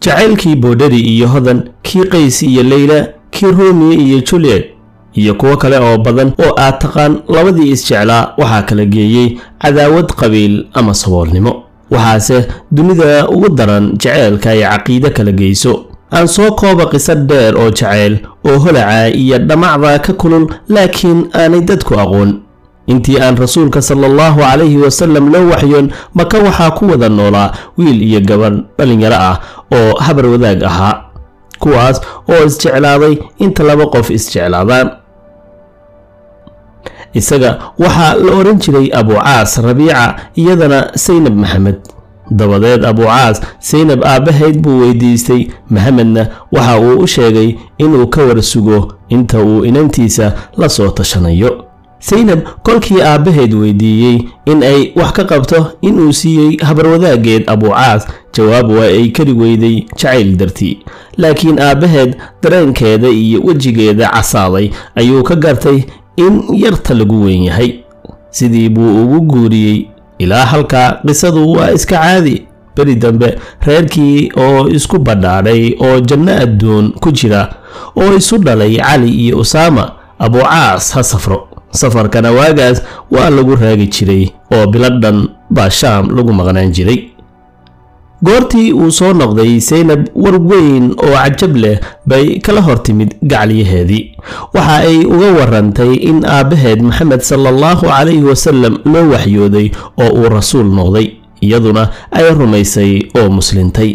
jacaylkii boodhari iyo hodan kii qays iyo leyla kii romiyo iyo juliet iyo kuwo kale oo badan oo aad taqaan labadii isjeclaa waxaa kala geeyey cadaawad qabiil ama saboolnimo. Waxaase dunida ugu daran jaceylka ay caqiide kala geyso. Aan soo kooba qiso dheer oo jacayl oo holaca iyo dhammacda ka kulul laakiin aanay dadku aqoon. Intii aan rasuulka sala allahu calayhi wasallam loo waxyoon maka waxaa ku wada noolaa wiil iyo gabadh dhallinyaro ah oo habar wadaag ahaa kuwaas oo isjeclaaday inta laba qof isjeclaadaan. Isaga waxaa la odhan jiray abucaas rabiica iyadana saynab maxamed. Dabadeed abucaas saynab aabbahayd buu weydiistay maxamedna waxa uu u sheegay inuu ka war sugo inta uu inantiisa la soo tashanayo saynab kolkii aabbaheed weydiiyey in ay wax ka qabto inuu siiyey habarwadaageed abucaas jawaab waa ay kari weyday jacayl dartii laakiin aabbaheed dareenkeeda iyo wejigeeda casaaday ayuu ka gartay in yarta lagu weyn yahay. Sidii buu ugu guuriyey ilaa halkaa qisadu waa iska caadi. Beri dambe reerkii oo isku badhaadhay oo janno adduun ku jira oo isu dhalay cali iyo usaama abucaas ha safro safarkana waagaas waa lagu raagi jiray oo biladhan baa shaam lagu maqnaan jiray. Goortii uu soo noqday saynab war weyn oo cajab leh bay kala hor timid gacliyaheedii. Waxa ay uga warantay in aabbaheed maxamed sala allahu calayhi wasallam loo waxyooday oo uu rasuul noqday iyaduna ay rumaysay oo muslintay.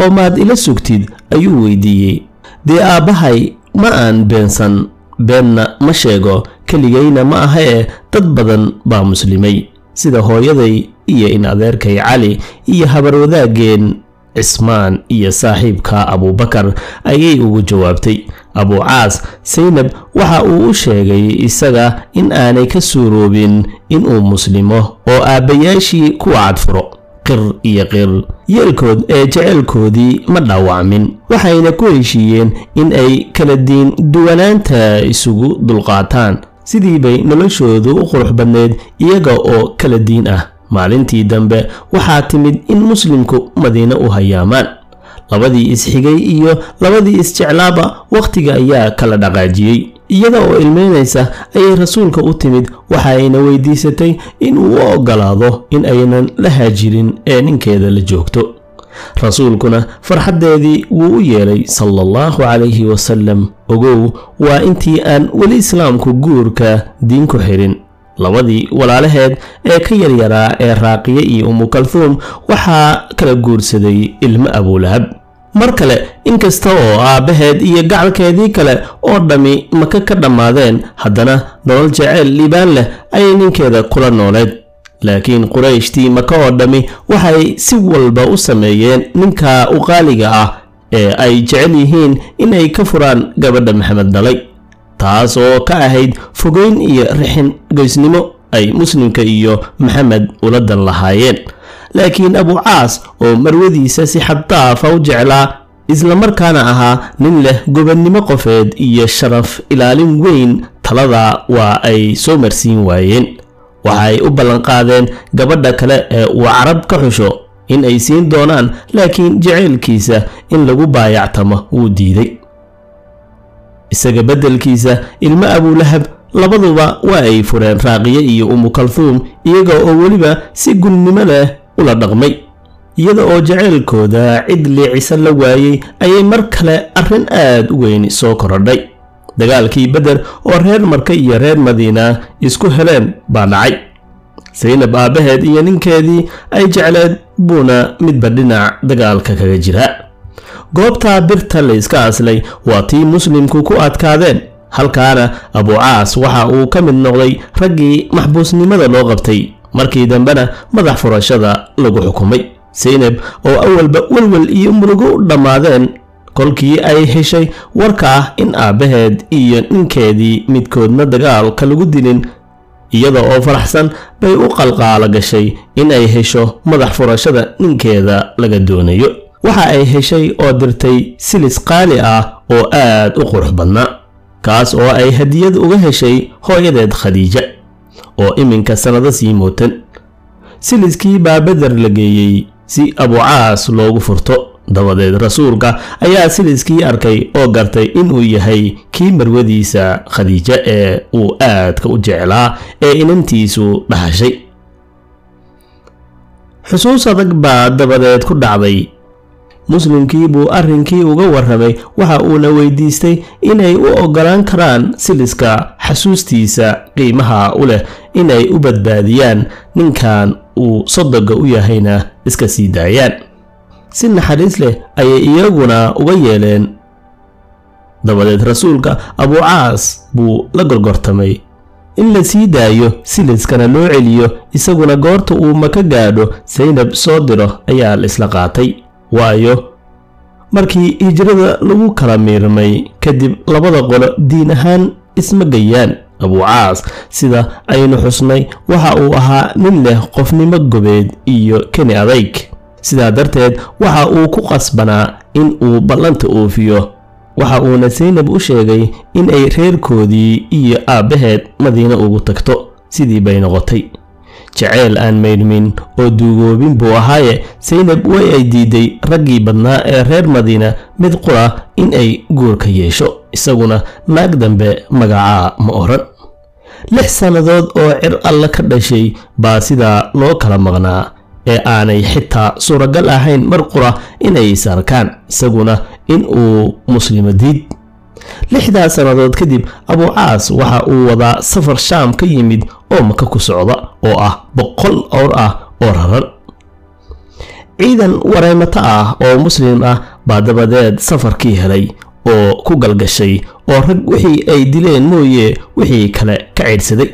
Oo maad ila sugtid ayuu weydiiyey dee aabbahay ma aan beensan beenna ma sheego keligayna ma aha dad badan baa muslimay. Sida hooyaday iyo in adeerkay cali iyo habarwadaageen cismaan iyo saaxiibka abuubakar ayay ugu jawaabtay. Abucaas saynab waxa uu u sheegay isaga in aanay ka suuroobin inuu muslimo oo aabbayaashii kuwa cadfuro qir iyo qir yeelkood ee jeceylkoodii ma dhaawacmin. Waxayna ku heshiiyeen in ay kala diin duwanaanta isugu dulqaataan sidii bay noloshoodu u qurux badneyd iyaga oo kala diin ah. Maalintii dambe waxaa timid in muslimku madiine u hayaamaan. Labadii isxigay iyo labadii isjeclaaba wakhtiga ayaa kala dhaqaajiyey. Iyada oo ilmeynaysa ayay rasuulka u timid waxaayna weydiisatay inuu u oggolaado in aynan la haajirin ee ninkeeda la joogto rasuulkuna farxaddeedii wuu u yeelay sala allahu calayhi wasalam ogow waa intii aan weli islaamku guurka diin ku xirin labadii walaalaheed ee ka yaryaraa ee raaqiye iyo umukalhuum waxaa kala guursaday ilmo abulahab mar kale inkasta oo aabbaheed iyo gacalkeedii kale oo dhammi maka ka dhammaadeen haddana nolol jeceyl liibaan leh ayay ninkeeda kula nooleed laakiin qurayshtii maka oo dhammi waxay si walba u sameeyeen ninka u qaaliga ah ee ay jecel yihiin inay ka furaan gabadha maxamed dhalay taas oo ka ahayd fogeyn iyo rixin goysnimo ay muslimka iyo maxamed ula dan lahaayeen. Laakiin abucaas oo marwadiisa si xaddaafa u jeclaa islamarkaana ahaa nin leh gobannimo qofeed iyo sharaf ilaalin weyn talada waa ay soo marsiin waayeen waxaay u ballanqaadeen gabadha kale ee uu carab ka xusho in ay siin doonaan laakiin jaceylkiisa in lagu baayactamo wuu diiday. Isaga beddelkiisa ilmo abulahab labaduba waa ay fureen raaqiye iyo umukalhuum iyaga oo weliba si gunnimo leh ula dhaqmay. Iyada oo jaceylkooda cid liicisa la waayey ayay mar kale arrin aad u weyn soo korodhay dagaalkii beder oo reer marka iyo reer madiina isku heleen baa dhacay saynab aabbaheed iyo ninkeedii ay jecleed buuna midba dhinac dagaalka kaga jiraa goobtaa birta layska aslay waa tii muslimku ku adkaadeen halkaana abucaas waxa uu ka mid noqday raggii maxbuusnimada loo qabtay markii dambena madax furashada lagu xukumay. Saynab oo awalba welwel iyo murugo u dhammaadeen kolkii ay heshay warka ah in aabbaheed iyo ninkeedii midkoodna dagaalka lagu dilin iyada oo faraxsan bay u qalqaalo gashay in ay hesho madax furashada ninkeeda laga doonayo. Waxa ay heshay oo dirtay silis qaali ah oo aad u qurux badnaa kaas oo ay hadiyad uga heshay hooyadeed khadiija oo iminka sannado sii mootan. Siliskii baa beder la geeyey si abucaas loogu furto dabadeed. Rasuulka ayaa siliskii arkay oo gartay inuu yahay kii marwadiisa khadiijo ee uu aadka u jeclaa ee inantiisu dhahashay. Xusuus adag baa dabadeed ku dhacday. Muslimkii buu arrinkii uga warramay waxa uuna weydiistay inay u oggolaan karaan siliska xasuustiisa qiimaha u leh inay u badbaadiyaan ninkan uu sodoga u yahayna iska sii daayaan si naxariis leh ayay iyaguna uga yeeleen. Dabadeed rasuulka abuucaas buu la gorgortamay. In la sii daayo siliskana loo celiyo isaguna goorta uu maka gaadho saynab soo diro ayaa la isla qaatay. Waayo markii hijrada lagu kala miirmay kadib labada qolo diin ahaan isma gayaan. Abuucaas sida aynu xusnay waxa uu ahaa nin leh qofnimo gobeed iyo keni adayg sidaa darteed waxa uu ku qasbanaa in uu ballanta oofiyo. Waxa uuna saynab u sheegay in ay reerkoodii iyo aabbaheed madiine ugu tagto. Sidii bay noqotay. Jaceyl aan maydhmin oo duugoobin buu ahaaye saynab way ay diiday raggii badnaa ee reer madiina mid qura in ay guurka yeesho. Isaguna naag dambe magacaa ma oran. Lix sannadood oo cir alle ka dhashay baa sidaa loo kala maqnaa ee aanay xitaa suuragal ahayn mar qura inay arkaan isaguna in uu muslimo diid. Lixdaa sannadood kadib abuucaas waxa uu wadaa safar shaam ka yimid oo maka ku socda oo ah boqol owr ah oo raran ciidan wareymato ah oo muslim ah baa dabadeed safarkii helay oo ku galgashay oo rag wixii ay dileen mooye wixii kale ka ceydhsaday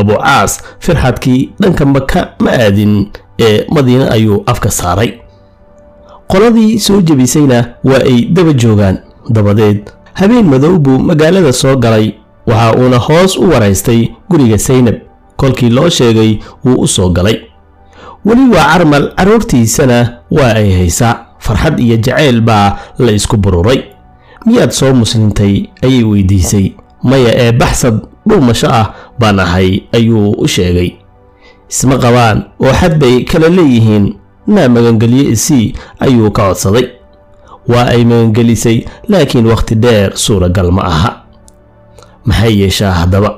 abuucaas firxadkii dhanka maka ma aadin ee madiine ayuu afka saaray. Qoladii soo jebisayna waa ay daba joogaan dabadeed. Habeen madow buu magaalada soo galay waxa uuna hoos u waraystay guriga saynab. Kolkii loo sheegay wuu u soo galay. Weli waa carmal carruurtiisana waa ay haysaa. Farxad iyo jacayl baa la isku bururay miyaad soo muslimtay? Ayay weydiisay. Maya ee baxsad dhuumasho ah baan ahay ayuu u sheegay isma qabaan oo xad bay kala leeyihiin naa magangelye isii ayuu ka codsaday. Waa ay magangelisay laakiin wakhti dheer suuragal ma aha. Maxay yeeshaa haddaba?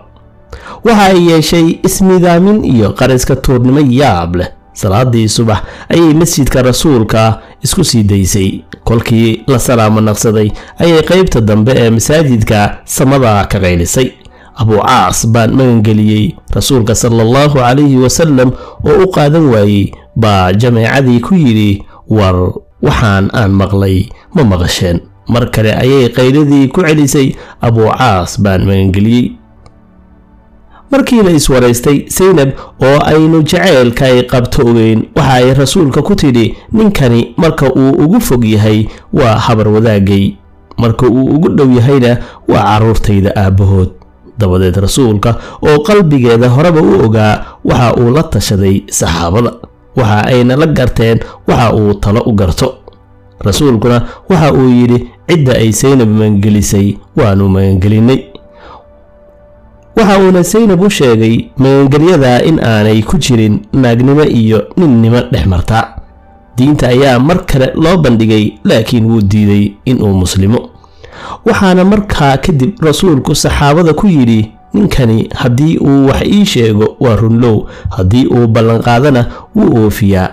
Waxa ay yeeshay ismidaamin iyo qariska tuurnimo yaab leh. Salaadii subax ayay masjidka rasuulka isku sii daysay. Kolkii la salaamo naqsaday ayay qaybta dambe ee masaajidka samada ka qaylisay abuucaas baan magangeliyey rasuulka sala allahu calayhi wasalam oo u qaadan waayey baa jameecadii ku yidhi war waxaan aan maqlay ma maqasheen. Mar kale ayay qayladii ku celisay abuucaas baan magangeliyey markii la iswaraystay saynab oo aynu jaceylka ay qabto ogeyn waxa ay rasuulka ku tidhi ninkani marka uu ugu fog yahay waa habar wadaagay. Marka uu ugu dhow yahayna waa carruurtayda aabbahood dabadeed rasuulka oo qalbigeeda horeba u ogaa waxa uu la tashaday saxaabada. Waxa ayna la garteen waxa uu talo u garto. Rasuulkuna waxa uu yidhi cidda ay saynab magangelisay waannu magangelinay waxa uuna saynab u sheegay magangelyada in aanay ku jirin naagnimo iyo ninnimo dhex marta. Diinta ayaa mar kale loo bandhigay laakiin wuu diiday inuu muslimo waxaana markaa kadib rasuulku saxaabada ku yidhi ninkani haddii uu wax ii sheego waa runlow haddii uu ballanqaadana wuu oofiyaa.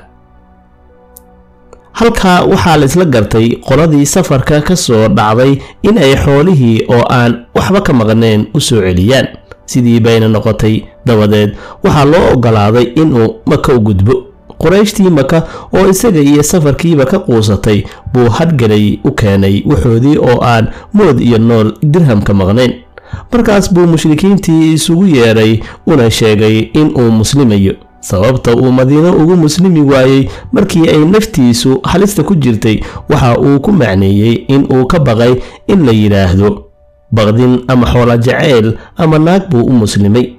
Halkaa waxaa la isla gartay qoladii safarka ka soo dhacday in ay xoolihii oo aan waxba ka maqneen u soo celiyaan. Sidii bayna noqotay dabadeed waxaa loo oggolaaday inuu maka u gudbo qorayshtii maka oo isaga iyo safarkiiba ka quusatay buu hadgalay u keenay waxoodii oo aan mood iyo nool dirhamka maqnayn. Markaas buu mushrikiintii isugu yeedhay una sheegay inuu muslimayo. Sababta uu madiino ugu muslimi waayey markii ay naftiisu halista ku jirtay waxa uu ku macneeyey in uu ka baqay in la yidhaahdo baqdin ama xoola jacayl ama naag buu u muslimay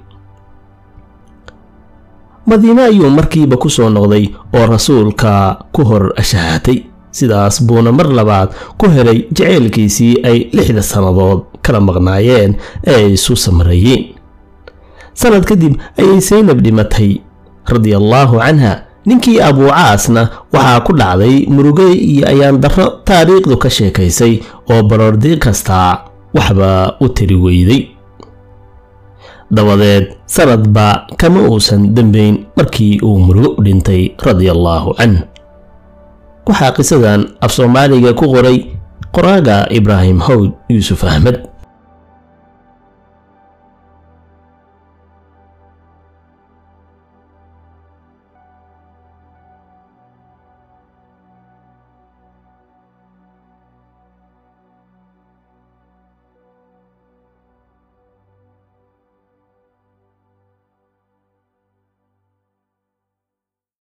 madiine ayuu markiiba ku soo noqday oo rasuulka ku hor ashahatay sidaas buuna mar labaad ku helay jaceylkiisii ay lixda sannadood kala maqnaayeen ee ay isu samreeyeen. Sanad kadib ayay saynab dhimatay. Radiallaahu canha ninkii abuucaasna waxaa ku dhacday murugay iyo ayaan darro taariikhdu ka sheekaysay oo baroordi kastaa waxba u tiri weyday dabadeed sanadba kama uusan dembayn markii uu murugo u dhintay radiallaahu canh. Waxaa qisadan af soomaaliga ku qoray qoraaga ibraahim howd yuusuf axmed